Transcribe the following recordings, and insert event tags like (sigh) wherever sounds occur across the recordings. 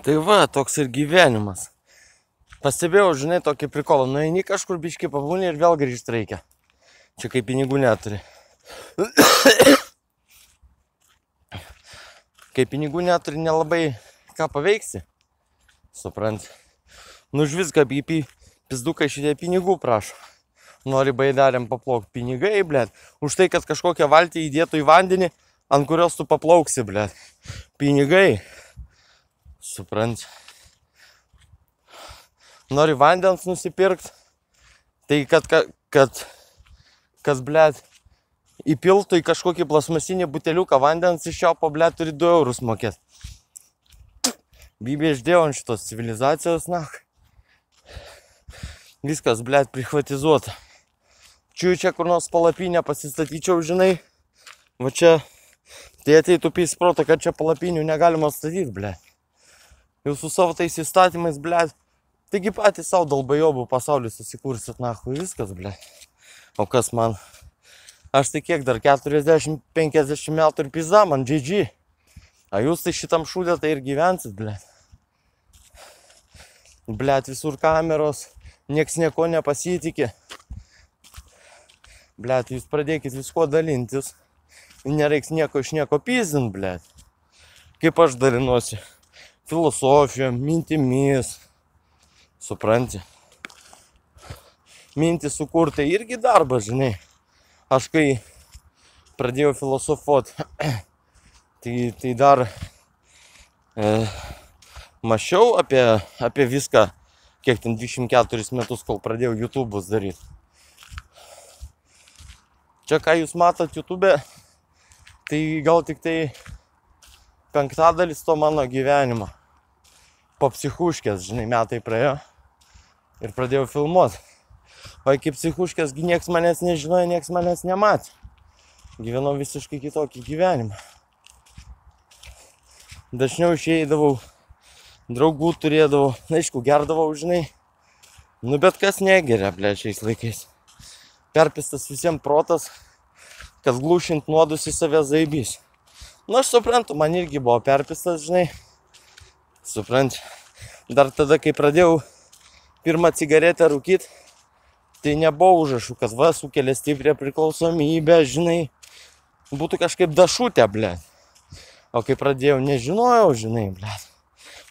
Tai va, toks ir gyvenimas. Pastebėjau, žinai, tokį prikolą. Nueini kažkur biški pabūni ir vėl grįžti reikia. Čia kaip pinigų neturi. (coughs) Kai pinigų neturi, nelabai ką paveiksi. Suprant. Nu už viską apie pizdukai šitie pinigų prašo. Nori baidarėm paplaukti pinigai, blėt. Už tai, kad kažkokią valtį įdėtų į vandenį, ant kurios tu paplauksi, blėt. Pinigai. Suprant. Nori vandens nusipirkti. Tai kad, kad, kad, kas, blėt, įpiltų į kažkokį plasmasinį buteliuką vandens iš jo, blėt, turi 2 eurus mokėti. Bybė išdėjau ant šitos civilizacijos, na. Viskas, blėt, privatizuota. Čiū čia kur nors palapinę pasistatyčiau, žinai. Va čia, tai ateitų pys proto, kad čia palapinių negalima statyti, blėt. Jau su savo tais įstatymais, blėt. Taigi patys savo dalbajobų pasaulį susikursit, na, viskas, blėt. O kas man? Aš tai kiek dar 40-50 metų ir pizda, man GG. A jūs tai šitam šūdė tai ir gyvensit, blėt. Blėt, visur kameros, nieks nieko nepasitikė. Blėt, jūs pradėkit visko dalintis. Nereiks nieko iš nieko pizdint, blėt. Kaip aš dalinuosi. Filosofijom, mintimis. Supranti. Mintis sukurti irgi darbas, žinai. Aš kai pradėjau filosofuoti, (clears throat) tai, tai dar e, mačiau apie, apie viską, kiek ten 24 metus, kol pradėjau YouTube'us daryti. Čia ką jūs matot YouTube, tai gal tik tai penktadalis to mano gyvenimo. Po psichuškės, žinai, metai praėjo ir pradėjau filmuoti. O iki psichuškės nieks manęs nežinojo, nieks manęs nematė. Gyvenau visiškai kitokį gyvenimą. Dažniau išeidavau, draugų turėdavau, na, aišku, gerdavau, žinai. Nu, bet kas negeria, ble, šiais laikais. Perpistas visiems protas, kad glušint nuodus į save zaibys. Na, nu, aš suprantu, man irgi buvo perpistas, žinai. Suprant, dar tada, kai pradėjau pirmą cigaretę rūkyti, tai nebuvo užrašų, kad va sukelia stiprią priklausomybę, žinai. Būtų kažkaip dašutė, ble. O kai pradėjau, nežinojau, žinai, ble.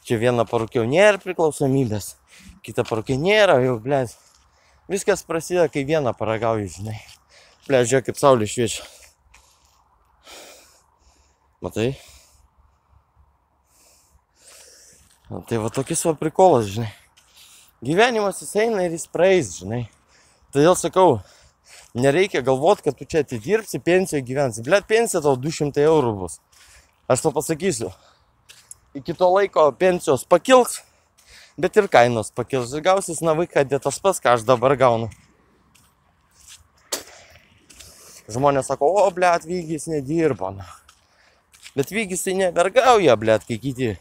Čia vieną parūkiau nėra priklausomybės, kitą parūkiau nėra, jau, ble. Viskas prasideda, kai vieną paragauju, žinai. Ble, žiūrėk, kaip saulė šviečia. Matai? Na, tai va tokis va prikolas, žinai. Gyvenimas jis eina ir jis praeis, žinai. Todėl sakau, nereikia galvoti, kad tu čia atidirbsi, pensijoje gyvensi. Blet, pensija tau 200 eurų bus. Aš to pasakysiu. Iki to laiko pensijos pakils, bet ir kainos pakils. Ir gausis na vaiką, tas pas, ką aš dabar gaunu. Žmonės sako, o, blet, vygis nedirba. Bet vygis tai nevergauja, blet, kai kiti.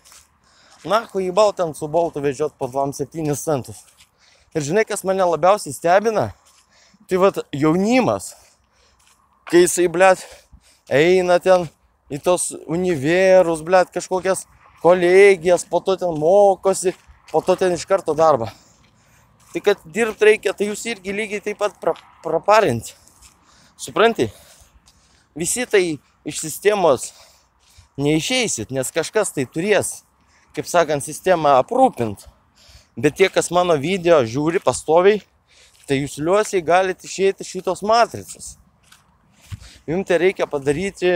Na, ko į baltą ant su baltu vežiot po 27 centus. Ir žinai, kas mane labiausiai stebina? Tai vad jaunimas, kai jisai, blėt, eina ten į tos univerus, blėt, kažkokias kolegijas, po to ten mokosi, po to ten iš karto darbą. Tai kad dirbti reikia, tai jūs irgi lygiai taip pat pra, praparinti. Supranti? Visi tai iš sistemos neišeisit, nes kažkas tai turės, kaip sakant, sistemą aprūpinti. Bet tie, kas mano video žiūri pastoviai, tai jūs liuosiai galite išėti šitos matricos. Jums tai reikia padaryti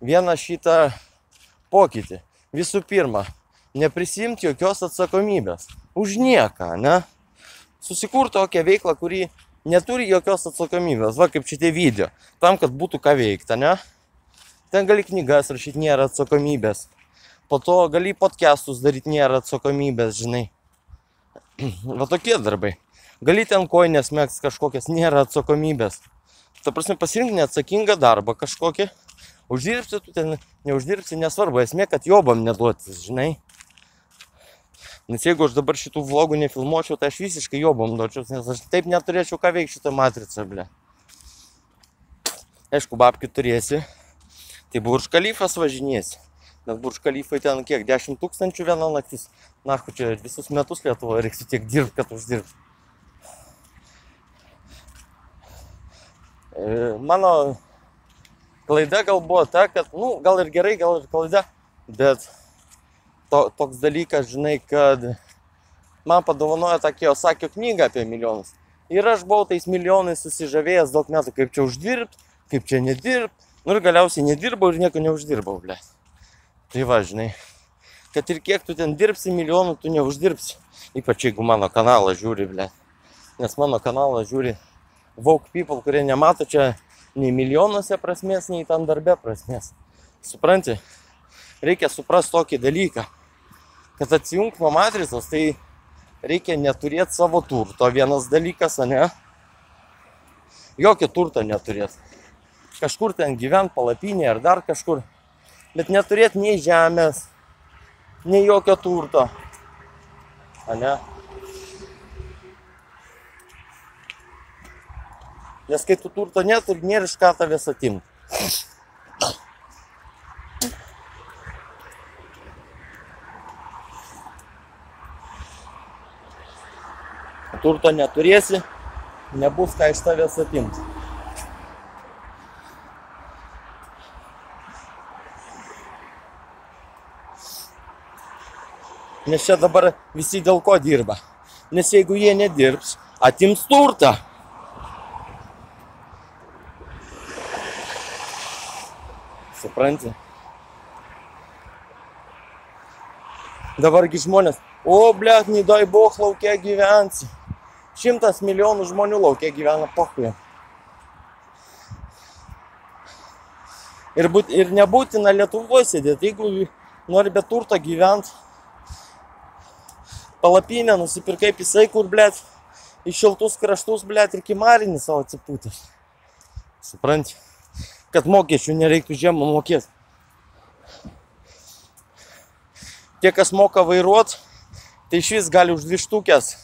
vieną šitą pokytį. Visų pirma, neprisimti jokios atsakomybės. Už nieką, ne? Susikurti tokią veiklą, kuri neturi jokios atsakomybės. Va kaip šitie video. Tam, kad būtų ką veikti, ne? Ten gali knygas rašyti, nėra atsakomybės. Po to gali podcastus daryti, nėra atsakomybės, žinai. (clears throat) Va tokie darbai. Gali ten koinės mėgs kažkokias, nėra atsakomybės. Ta prasme, pasirinkti neatsakingą darbą kažkokį. Uždirbsi, tu ten neuždirbsi, nesvarbu. Esmė, kad jobam neduotis, žinai. Nes jeigu aš dabar šitų vlogų nefilmuočiau, tai aš visiškai jobam duočiau, nes aš taip neturėčiau ką veikti šitą matricą, ble. Aišku, babkių turėsi. Tai burš kalifas važinėsi. Nes burškalifai ten kiek, 10 tūkstančių viena naktis. Na, čia visus metus Lietuvoje reiks tiek dirbti, kad uždirbti. E, mano klaida gal buvo ta, kad, nu, gal ir gerai, gal ir klaida, bet to, toks dalykas, žinai, kad man padovanojo tą Kiyosakio knygą apie milijonus. Ir aš buvau tais milijonais susižavėjęs daug metų, kaip čia uždirbti, kaip čia nedirbti. Nu ir galiausiai nedirbau ir nieko neuždirbau, ble. Tai va, žinai, kad ir kiek tu ten dirbsi milijonų, tu neuždirbsi. Ypač jeigu mano kanalą žiūri, ble. Nes mano kanalą žiūri Vogue people, kurie nemato čia nei milijonuose prasmės, nei tam darbe prasmės. Supranti, reikia suprasti tokį dalyką, kad atsijungti nuo matricos, tai reikia neturėti savo turto. Vienas dalykas, ne? Jokio turto neturėti. Kažkur ten gyventi palapinėje ar dar kažkur. Bet neturėti nei žemės, nei jokio turto. Ane? Nes kai tu turto neturi, nėra iš ką tavęs atimti. Turto neturėsi, nebus ką iš tavęs atimti. Nes čia dabar visi dėl ko dirba. Nes jeigu jie nedirbs, atims turtą. Supranti? Dabargi žmonės, o blėt, nidai boh laukia gyvensi. Šimtas milijonų žmonių laukia gyvena pohuja. Ir, būt, ir nebūtina Lietuvoje sėdėti, jeigu nori be turto gyventi, palapinę nusipirkai pisai, kur, blėt, į šiltus kraštus, blėt, ir kimarinį savo atsipūtęs. Supranti? kad mokesčių nereiktų žiemą mokėti. Tie, kas moka vairuot, tai iš vis gali už dvi štukės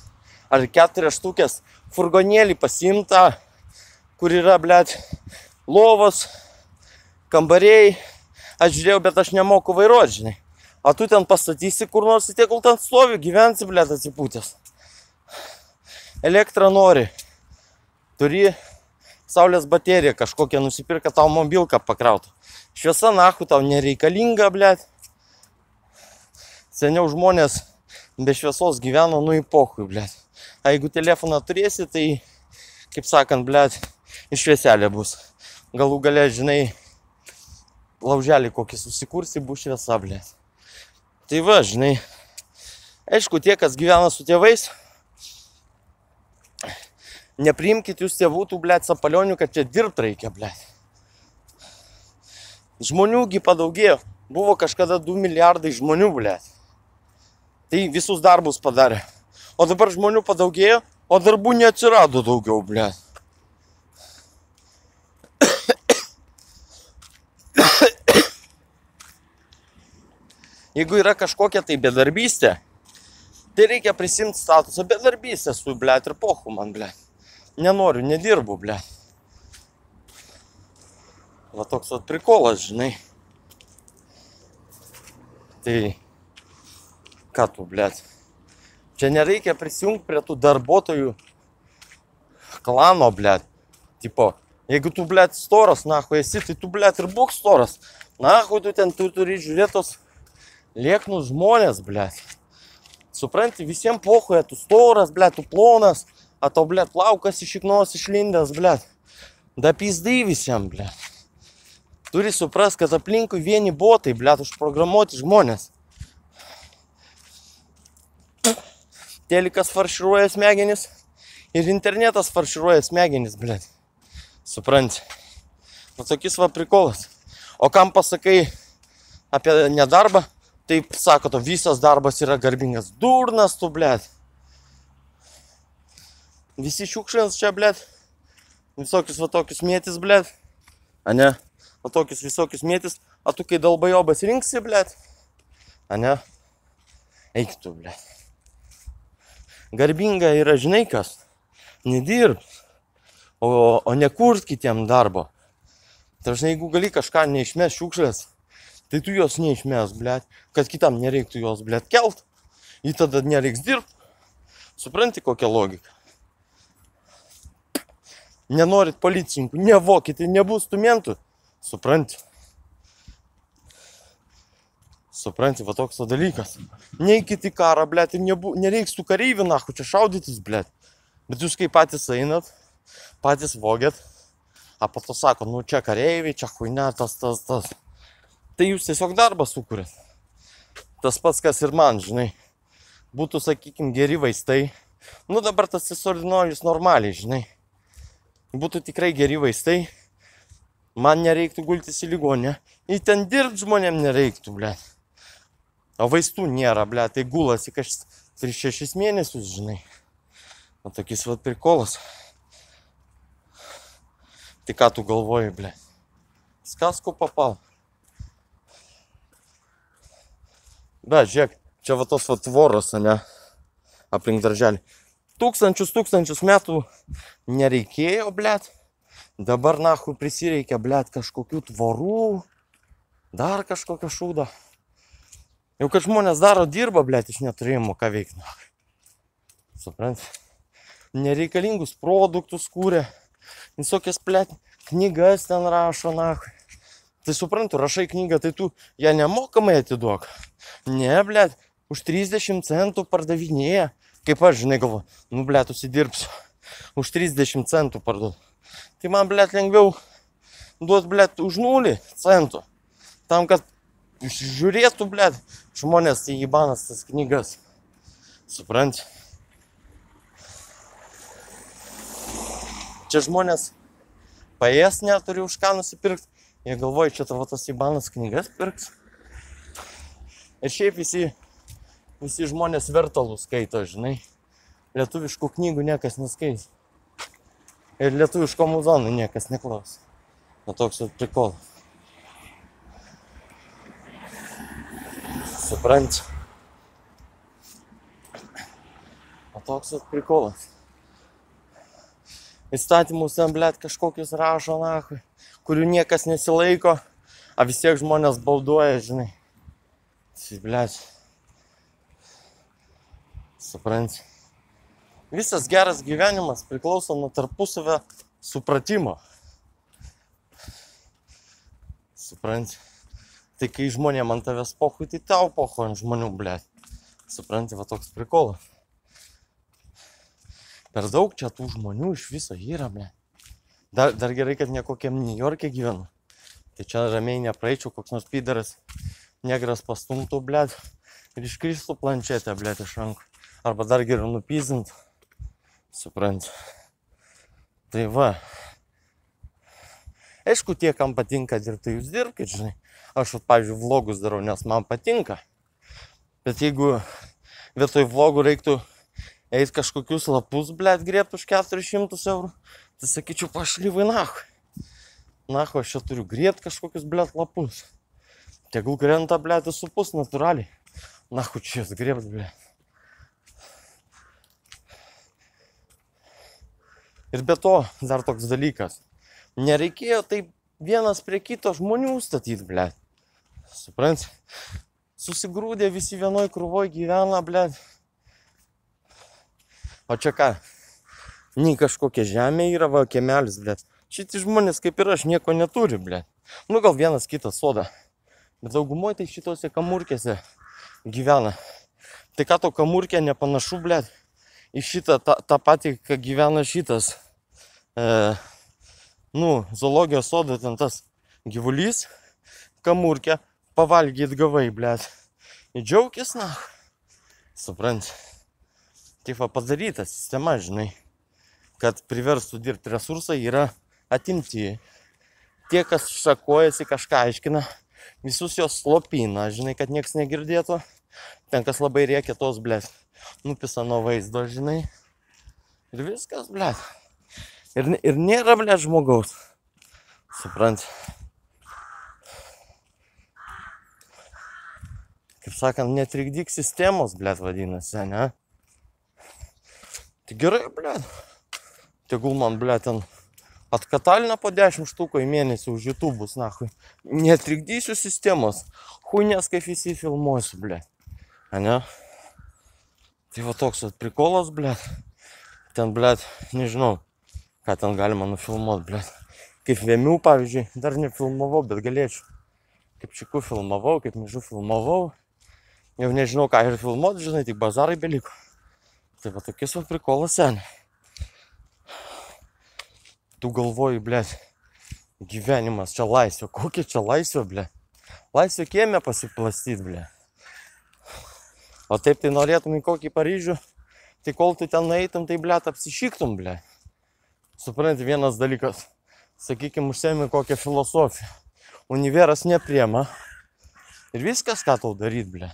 ar keturias štukės furgonėlį pasimta, kur yra, blėt, lovos, kambariai. Aš žiūrėjau, bet aš nemoku vairuoti, žinai. O tu ten pastatysi kur nors, tai kol ten stovi, gyvensi, blėt, atsipūtęs. Elektrą nori. Turi saulės bateriją kažkokią nusipirk, kad tau mobilką pakrautų. Šviesa nahu tau nereikalinga, blėt. Seniau žmonės be šviesos gyveno nu į pohui, blėt. A jeigu telefoną turėsi, tai, kaip sakant, blėt, iš švieselė bus. Galų gale, žinai, lauželį kokį susikursi, bus šviesa, blėt. Tai va, žinai, aišku, tie, kas gyvena su tėvais, Nepriimkit jūs tėvų tų, blėt, sapalionių, kad čia dirbti reikia, blėt. Žmoniųgi padaugėjo. Buvo kažkada 2 milijardai žmonių, blėt. Tai visus darbus padarė. O dabar žmonių padaugėjo, o darbų neatsirado daugiau, blėt. Jeigu yra kažkokia tai bedarbystė, tai reikia prisimti statusą bedarbystę su, blėt, ir pohu man, blėt nenoriu, nedirbu, ble. Va toks vat prikolas, žinai. Tai, ką tu, ble. Čia nereikia prisijungti prie tų darbuotojų klano, ble. Tipo, jeigu tu, ble, storas, na, ko esi, tai tu, ble, ir būk storas. Na, ko tu ten tu turi žiūrėtos lieknus žmonės, ble. Supranti, visiems pohoje, tu storas, ble, tu plonas А то, блядь, плавkas iš iknos išlindęs, blėt. Da pizdai visiems, blėt. Turi suprast, kad aplinkui vieni botai, blėt, užprogramuoti žmonės. Telikas farširuoja smegenis ir internetas farširuoja smegenis, blėt. Supranti. Nu, tokis va prikolas. O kam pasakai apie nedarbą, Taip sako, to visas darbas yra garbingas. Durnas tu, blėt. Visi šiukšlės čia, blėt. Visokius va tokius mėtis, blėt. A ne? Va tokius visokius mėtis. A tu kai dalbajobas rinksi, blėt. A ne? Eik tu, blėt. Garbinga yra, žinai kas? Nedirb. O, o nekurt kitiem darbo. Tai žinai, jeigu gali kažką neišmės šiukšlės, Tai tu jos neišmės, blėt, kad kitam nereiktų jos, blėt, kelt. Į tada nereiks dirbti. Supranti kokią logiką? Nenorit policininkų, nevokite, nebus stumentų. Supranti? Supranti, va toks o dalykas. Neikit į karą, blėt, ir nebu, nereiks tų kareivių, nahu, čia šaudytis, blėt. Bet jūs kaip patys einat, patys vogėt, a po to sako, nu čia kareiviai, čia huine, tas, tas, tas. Tai jūs tiesiog darbą sukūrėt. Tas pats, kas ir man, žinai. Būtų, sakykime, geri vaistai. Nu dabar tas įsordinojus normaliai, žinai. Būtų tikrai geri vaistai. Man nereiktų gultis į ligonę. Į ten dirbti žmonėm nereiktų, ble. O vaistų nėra, ble. Tai gulasi kažkas 3-6 mėnesius, žinai. O tokis vad prikolas. Tai ką tu galvoji, ble? Skasku papal. Bet žiūrėk, čia va tos va tvoros, ne? Aplink darželį. Tūkstančius, tūkstančius metų nereikėjo, blėt. Dabar nahu prisireikia, blėt, kažkokių tvorų. Dar kažkokio šūdo. Jau kad žmonės daro dirba, blėt, iš neturėjimo ką veikti. Suprant? Nereikalingus produktus kūrė. Visokias, blėt, knygas ten rašo, nahu. Tai suprantu, rašai knygą, tai tu ją nemokamai atiduok. Ne, blėt, už 30 centų pardavinėja. Kaip aš, žinai, galvoju, nu, blėt, užsidirbsiu. Už 30 centų parduodu. Tai man, blėt, lengviau duot, blėt, už nulį centų. Tam, kad žiūrėtų, blėt, žmonės į įbanas tas knygas. Supranti? Čia žmonės paės neturi už ką nusipirkti. Jie galvoja, čia tavo tas įbanas knygas pirks. Ir šiaip visi, visi žmonės vertalų skaito, žinai. Lietuviškų knygų niekas neskaito. Ir lietuviško muzonų niekas neklaus. O toks prikol. Supranti? O toks prikolas. Įstatymus ten, blėt, kažkokius rašo, nahui, kurių niekas nesilaiko, a vis tiek žmonės bauduoja, žinai. Blėt. Supranti? Visas geras gyvenimas priklauso nuo tarpusavio supratimo. Supranti? Tai kai žmonėm ant tavęs pohui, tai tau pohui ant žmonių, blėt. Supranti, va toks prikolas. Per daug čia tų žmonių iš viso yra, blėt. Dar, dar gerai, kad ne kokiam New York'e gyvenu. Tai čia ramiai nepraeičiau, koks nors pydaras negras pastumtų, blėt. Ir iškristų planšetę, blėt, iš rankų. Arba dar geriau nupyzint. Suprant. Tai va. Aišku, tie, kam patinka dirbti, jūs dirbkite, žinai. Aš, pavyzdžiui, vlogus darau, nes man patinka. Bet jeigu vietoj vlogų reiktų eiti kažkokius lapus, blėt, grėbt už 400 eurų, tai sakyčiau, pašlyvai nahu. Nahu, aš čia turiu grėbt kažkokius, blėt, lapus. Tegul krenta, blėt, su pus natūraliai. Nahu, čia jas grėbt, blėt. Ir be to, dar toks dalykas. Nereikėjo taip vienas prie kito žmonių statyti, ble. Suprant? Susigrūdė visi vienoj krūvoj gyvena, ble. O čia ką? Nei kažkokia žemė yra, va, kiemelis, ble. Šitie žmonės kaip ir aš nieko neturi, ble. Nu gal vienas kitas soda. Bet daugumoje tai šitose kamurkėse gyvena. Tai ką to kamurkė nepanašu, ble, į šitą tą, tą patį, ką gyvena šitas, e, nu, zoologijos sodo ten tas gyvulys, kamurkė, pavalgyt gavai, blėt. Ir džiaugis, na. Suprant. Taip padaryta sistema, žinai, kad priverstų dirbti resursai yra atimti. Tie, kas šakojasi, kažką aiškina, visus jos slopina, žinai, kad nieks negirdėtų. Ten kas labai rėkia tos, blėt nupisa nuo vaizdo, žinai. Ir viskas, ble. Ir, ir nėra, ble, žmogaus. Suprant. Kaip sakant, netrikdyk sistemos, ble, vadinasi, ne? Tai gerai, ble. Tegul man, ble, ten Atkatalina po 10 štukų į mėnesį už YouTube'us, nahui. Netrikdysiu sistemos. Huinės kaip visi filmuosiu, ble. Ane? Tai va toks vat prikolas, ble. Ten, ble, nežinau, ką ten galima nufilmuoti, ble. Kaip Vėmių, pavyzdžiui, dar nefilmavau, bet galėčiau. Kaip Čikų filmavau, kaip Mižų filmavau. Jau nežinau, ką ir filmuoti, žinai, tik bazarai beliko. Tai va tokius va prikolas seniai. Tu galvoji, ble, gyvenimas čia laisvė. Kokia čia laisvė, ble? Laisvė kieme pasiplastyti, ble. O taip tai norėtum į kokį Paryžių, tai kol tu ten eitum, tai ble, apsišyktum, ble. Supranti, vienas dalykas, sakykime, užsiemi kokią filosofiją. Univeras nepriema. Ir viskas, ką tau daryt, ble.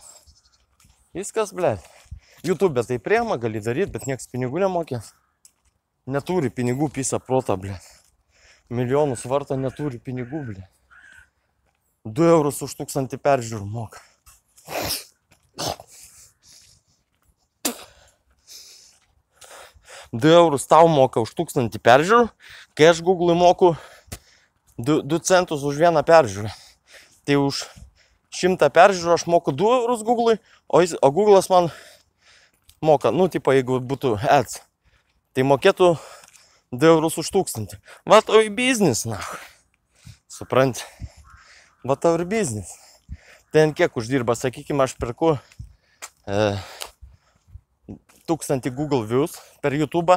Viskas, ble. YouTube tai priema, gali daryti, bet niekas pinigų nemokės. Neturi pinigų pisa protą, ble. Milijonus varto neturi pinigų, ble. 2 eurus už tūkstantį peržiūrų moka. Du eurus tau moka už tūkstantį peržiūrų, kai aš Google moku 2, 2 centus už vieną peržiūrą. Tai už 100 peržiūrų aš moku 2 eurus Google, o, jis, o Google'as man moka, nu, tipo, jeigu būtų ads, tai mokėtų 2 eurus už tūkstantį. Va tau į biznis, na. Supranti? Va tau ir biznis. Ten kiek uždirba, sakykime, aš perku e, tūkstantį Google views per YouTube,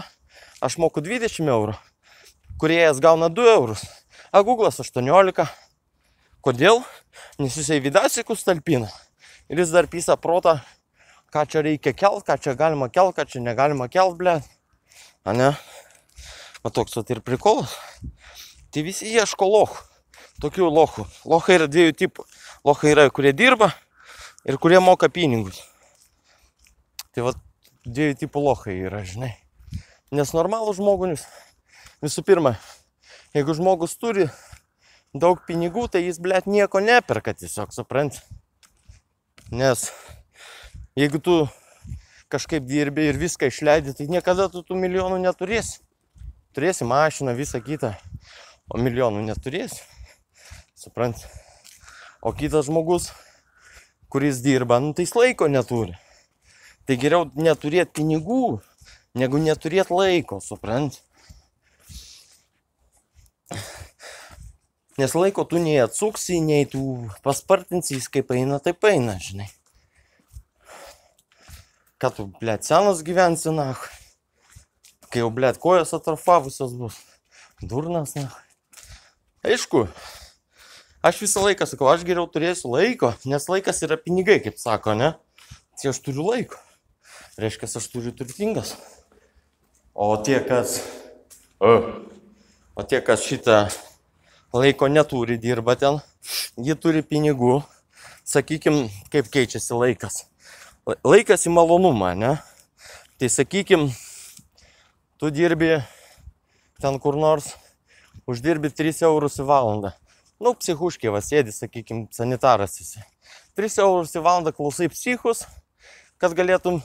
aš moku 20 eurų. Kuriejas gauna 2 eurus, a Google'as 18. Kodėl? Nes jisai vidasikus talpina. Ir jis dar pisa protą, ką čia reikia kelt, ką čia galima kelt, ką čia negalima kelt, ble. A ne? O toks vat ir prikolas. Tai visi ieško lochų. Tokių lochų. Lochai yra dviejų tipų. Lochai yra, kurie dirba ir kurie moka pinigus. Tai va dviejų tipų lochai yra, žinai. Nes normalų žmogus, visų pirma, jeigu žmogus turi daug pinigų, tai jis, blėt, nieko neperka tiesiog, suprant. Nes jeigu tu kažkaip dirbi ir viską išleidi, tai niekada tu tų milijonų neturėsi. Turėsi mašiną, visą kitą, o milijonų neturėsi. Suprant. O kitas žmogus, kuris dirba, nu, tai jis laiko neturi. Tai geriau neturėti pinigų, negu neturėti laiko, suprant. Nes laiko tu nei atsuksi, nei tu paspartinsi, jis kaip eina, taip eina, žinai. Ką tu, blėt, senas gyvensi, na. Kai jau, blėt, kojas atrofavusios bus. Durnas, na. Aišku, aš visą laiką sakau, aš geriau turėsiu laiko, nes laikas yra pinigai, kaip sako, ne? Tai aš turiu laiko. Reiškia, aš turiu turtingas. O tie, kas... O, tie, kas šitą laiko neturi, dirba ten, jie turi pinigų. Sakykim, kaip keičiasi laikas. Laikas į malonumą, ne? Tai sakykim, tu dirbi ten kur nors, uždirbi 3 eurus į valandą. Nu, psichuškė, va, sėdi, sakykim, sanitaras esi. 3 eurus į valandą klausai psichus, kad galėtum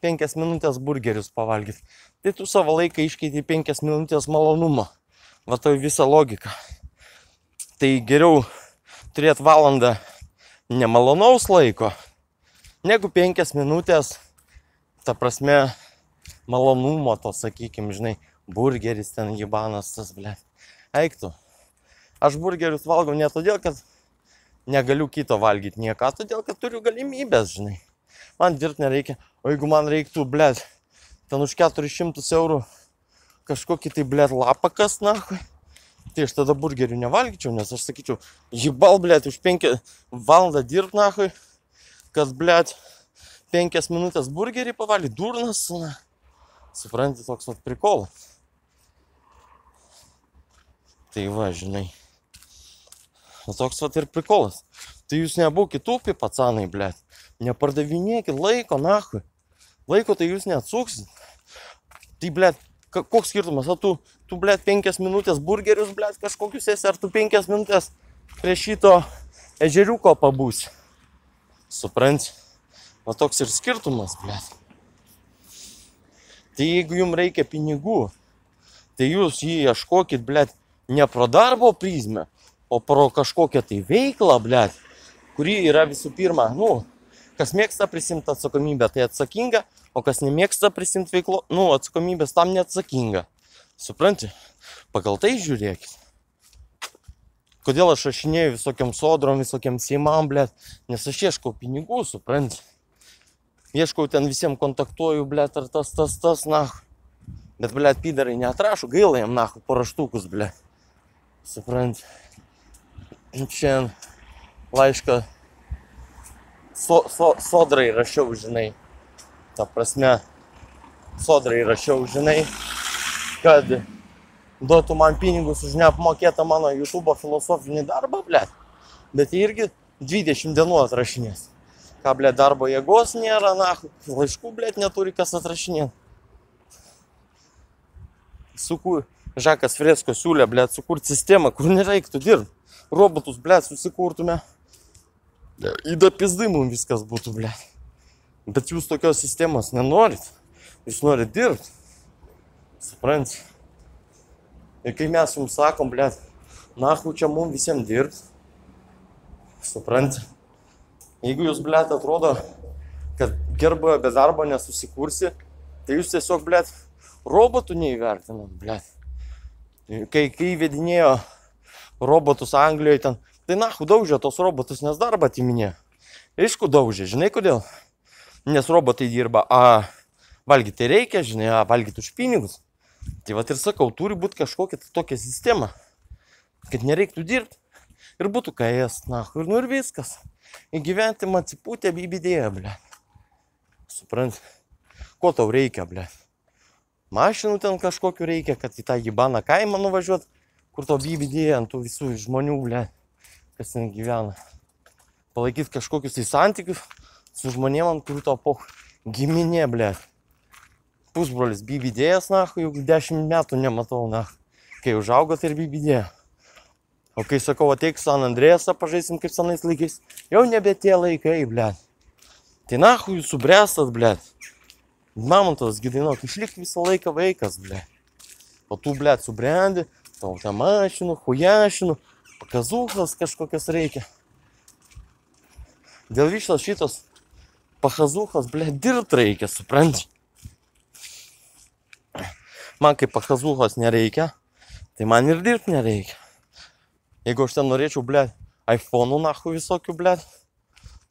5 minutės burgerius pavalgyti. Tai tu savo laiką iškeiti 5 minutės malonumo. Va tai visa logika. Tai geriau turėti valandą nemalonaus laiko, negu 5 minutės, ta prasme, malonumo to, sakykim, žinai, burgeris ten jibanas tas, ble. Eiktų. Aš burgerius valgau ne todėl, kad negaliu kito valgyti nieką, todėl, kad turiu galimybės, žinai. Man dirbti nereikia. O jeigu man reiktų, ble, ten už 400 eurų kažkokį tai, ble, lapą kas, na, tai aš tada burgerių nevalgyčiau, nes aš sakyčiau, jibal, ble, už 5 valandą dirbt, na, kad, ble, 5 minutės burgerį pavalgyti, durnas, na. Supranti, toks vat prikolas. Tai va, žinai. O toks vat ir prikolas. Tai jūs nebūkit upi, pacanai, ble. Nepardavinėkit laiko, nahui. Laiko tai jūs neatsuksit. Tai, ble, koks skirtumas, ar tu, tu, ble, penkias minutės burgerius, ble, kažkokius esi, ar tu penkias minutės prie šito ežeriuko pabūsi. Supranti? O toks ir skirtumas, ble. Tai jeigu jums reikia pinigų, tai jūs jį ieškokit, blėt, ne pro darbo prizmę, o pro kažkokią tai veiklą, blėt, kuri yra visų pirma, nu, kas mėgsta prisimti atsakomybę, tai atsakinga, o kas nemėgsta prisimti veiklo, nu, atsakomybės tam neatsakinga. Supranti? Pagal tai žiūrėkit. Kodėl aš rašinėjau visokiam sodrom, visokiam seimam, blėt, nes aš ieškau pinigų, supranti? Ieškau ten visiems kontaktuoju, blėt, ar tas, tas, tas, na. Bet, blėt, pydarai neatrašo, gaila jam, na, paraštukus, blėt. Supranti? Šiandien laišką so, so, sodrai rašiau, žinai. Ta prasme, sodrai rašiau, žinai, kad duotų man pinigus už neapmokėtą mano YouTube filosofinį darbą, ble. Bet jie irgi 20 dienų atrašinės. Ką, ble, darbo jėgos nėra, na, laiškų, ble, neturi kas atrašinėti. Sukur, Žakas Fresko siūlė, ble, sukurti sistemą, kur nereiktų dirbti. Robotus, ble, susikurtume. Įda pizdai mums viskas būtų, ble. Bet jūs tokios sistemos nenorit. Jūs norit dirbti. Suprantate? Ir kai mes jums sakom, ble, nahu čia mums visiems dirbti. Suprantate? Jeigu jūs, ble, atrodo, kad gerboje be darbo nesusikursi, tai jūs tiesiog, ble, robotų neįvertinat, ble. Kai, kai įvedinėjo robotus Anglijoje ten, tai nahu daužė tos robotus, nes darbą atiminė. Aišku, daužė, žinai kodėl? Nes robotai dirba, a valgyti reikia, žinai, a valgyti už pinigus. Tai va ir sakau, turi būti kažkokia tai tokia sistema, kad nereiktų dirbti ir būtų ką ėst, na, ir nu ir viskas. Įgyventi atsipūtę bibidėję, ble. Suprant, ko tau reikia, ble. Mašinų ten kažkokiu reikia, kad į tą gybaną kaimą nuvažiuot, kur to bibidėję ant tų visų žmonių, ble, kas ten gyvena. Palaikyti kažkokius tai santykius su žmonėm, ant kurių to po giminė, ble pusbrolis bibidėjas, na, jau 10 metų nematau, na. Kai užaugo, tai ir bibidėja. O kai sakau, ateik San Andrėsą, pažaisim kaip senais laikais, jau nebe tie laikai, ble. Tai na, jūs subręstat, ble. Mamontas gydainok, išlik visą laiką vaikas, ble. O tu, ble, subrendi, tau tą mašinų, hujašinų, pakazuhas kažkokias reikia. Dėl visos šitos pakazuhas, ble, dirbt reikia, supranti man kaip pakazuhos nereikia, tai man ir dirbti nereikia. Jeigu aš ten norėčiau, ble, iPhone'ų nahu visokių, ble,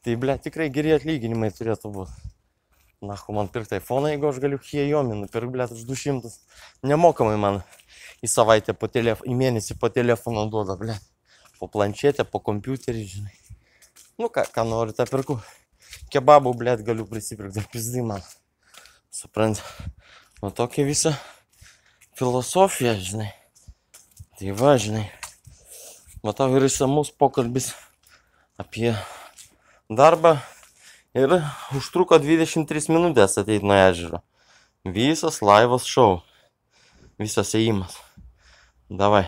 tai, ble, tikrai geri atlyginimai turėtų būti. Nahu man pirkti iPhone, jeigu aš galiu Xiaomi nupirkti, ble, už 200. Nemokamai man į savaitę po telefoną, į mėnesį po telefoną duoda, ble. Po planšetę, po kompiuterį, žinai. Nu, ką, ką nori, tą pirku. Kebabų, ble, galiu prisipirkti, pizdai man. Suprant. Nu, tokia visa filosofija, žinai. Tai va, žinai. Matau ir išsamus pokalbis apie darbą. Ir užtruko 23 minutės ateiti nuo ežero. Visas laivas šou. Visas ėjimas. Davai.